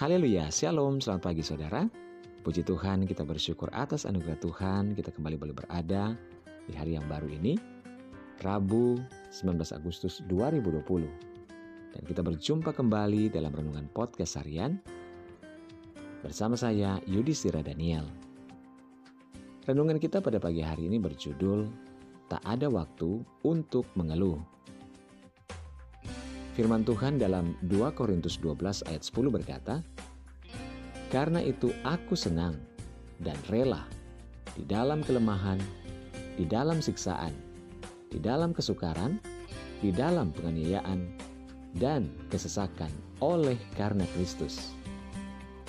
Haleluya, Shalom, selamat pagi saudara. Puji Tuhan, kita bersyukur atas anugerah Tuhan, kita kembali boleh berada di hari yang baru ini, Rabu 19 Agustus 2020. Dan kita berjumpa kembali dalam Renungan Podcast Harian bersama saya Yudhistira Daniel. Renungan kita pada pagi hari ini berjudul Tak ada waktu untuk mengeluh. Firman Tuhan dalam 2 Korintus 12 ayat 10 berkata, Karena itu aku senang dan rela di dalam kelemahan, di dalam siksaan, di dalam kesukaran, di dalam penganiayaan, dan kesesakan oleh karena Kristus.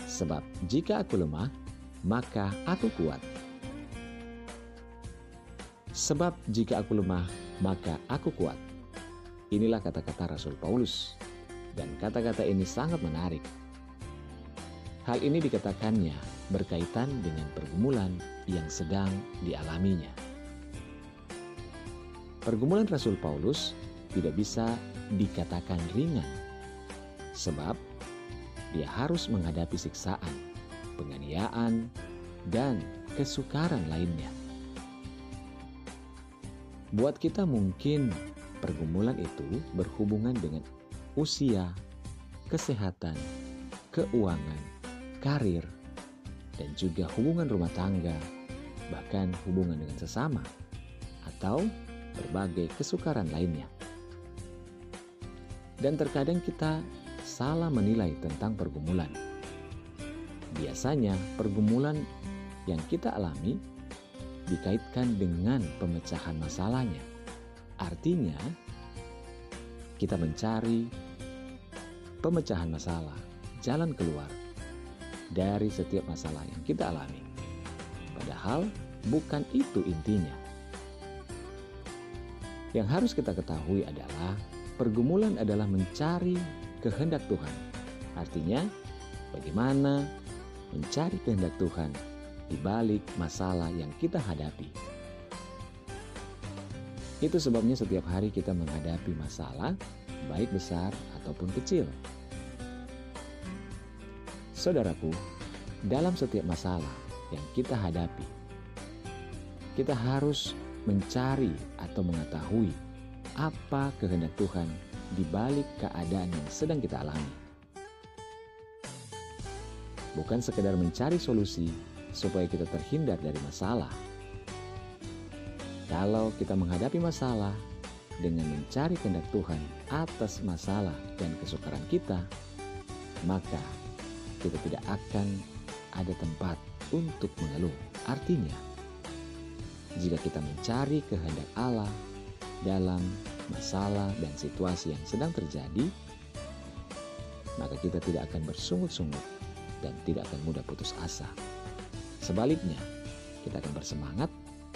Sebab jika aku lemah, maka aku kuat. Sebab jika aku lemah, maka aku kuat. Inilah kata-kata Rasul Paulus, dan kata-kata ini sangat menarik. Hal ini dikatakannya berkaitan dengan pergumulan yang sedang dialaminya. Pergumulan Rasul Paulus tidak bisa dikatakan ringan, sebab dia harus menghadapi siksaan, penganiayaan, dan kesukaran lainnya. Buat kita mungkin Pergumulan itu berhubungan dengan usia, kesehatan, keuangan, karir, dan juga hubungan rumah tangga, bahkan hubungan dengan sesama, atau berbagai kesukaran lainnya. Dan terkadang kita salah menilai tentang pergumulan. Biasanya, pergumulan yang kita alami dikaitkan dengan pemecahan masalahnya Artinya, kita mencari pemecahan masalah, jalan keluar dari setiap masalah yang kita alami. Padahal bukan itu intinya. Yang harus kita ketahui adalah pergumulan adalah mencari kehendak Tuhan. Artinya, bagaimana mencari kehendak Tuhan di balik masalah yang kita hadapi. Itu sebabnya setiap hari kita menghadapi masalah, baik besar ataupun kecil. Saudaraku, dalam setiap masalah yang kita hadapi, kita harus mencari atau mengetahui apa kehendak Tuhan di balik keadaan yang sedang kita alami. Bukan sekedar mencari solusi supaya kita terhindar dari masalah, kalau kita menghadapi masalah dengan mencari kehendak Tuhan atas masalah dan kesukaran kita, maka kita tidak akan ada tempat untuk mengeluh. Artinya, jika kita mencari kehendak Allah dalam masalah dan situasi yang sedang terjadi, maka kita tidak akan bersungut-sungut dan tidak akan mudah putus asa. Sebaliknya, kita akan bersemangat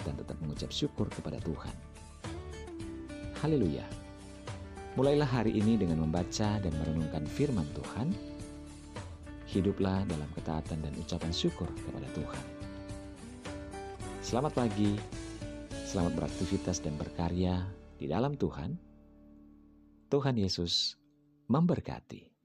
dan tetap mengucap syukur kepada Tuhan. Haleluya. Mulailah hari ini dengan membaca dan merenungkan firman Tuhan. Hiduplah dalam ketaatan dan ucapan syukur kepada Tuhan. Selamat pagi, selamat beraktivitas dan berkarya di dalam Tuhan. Tuhan Yesus memberkati.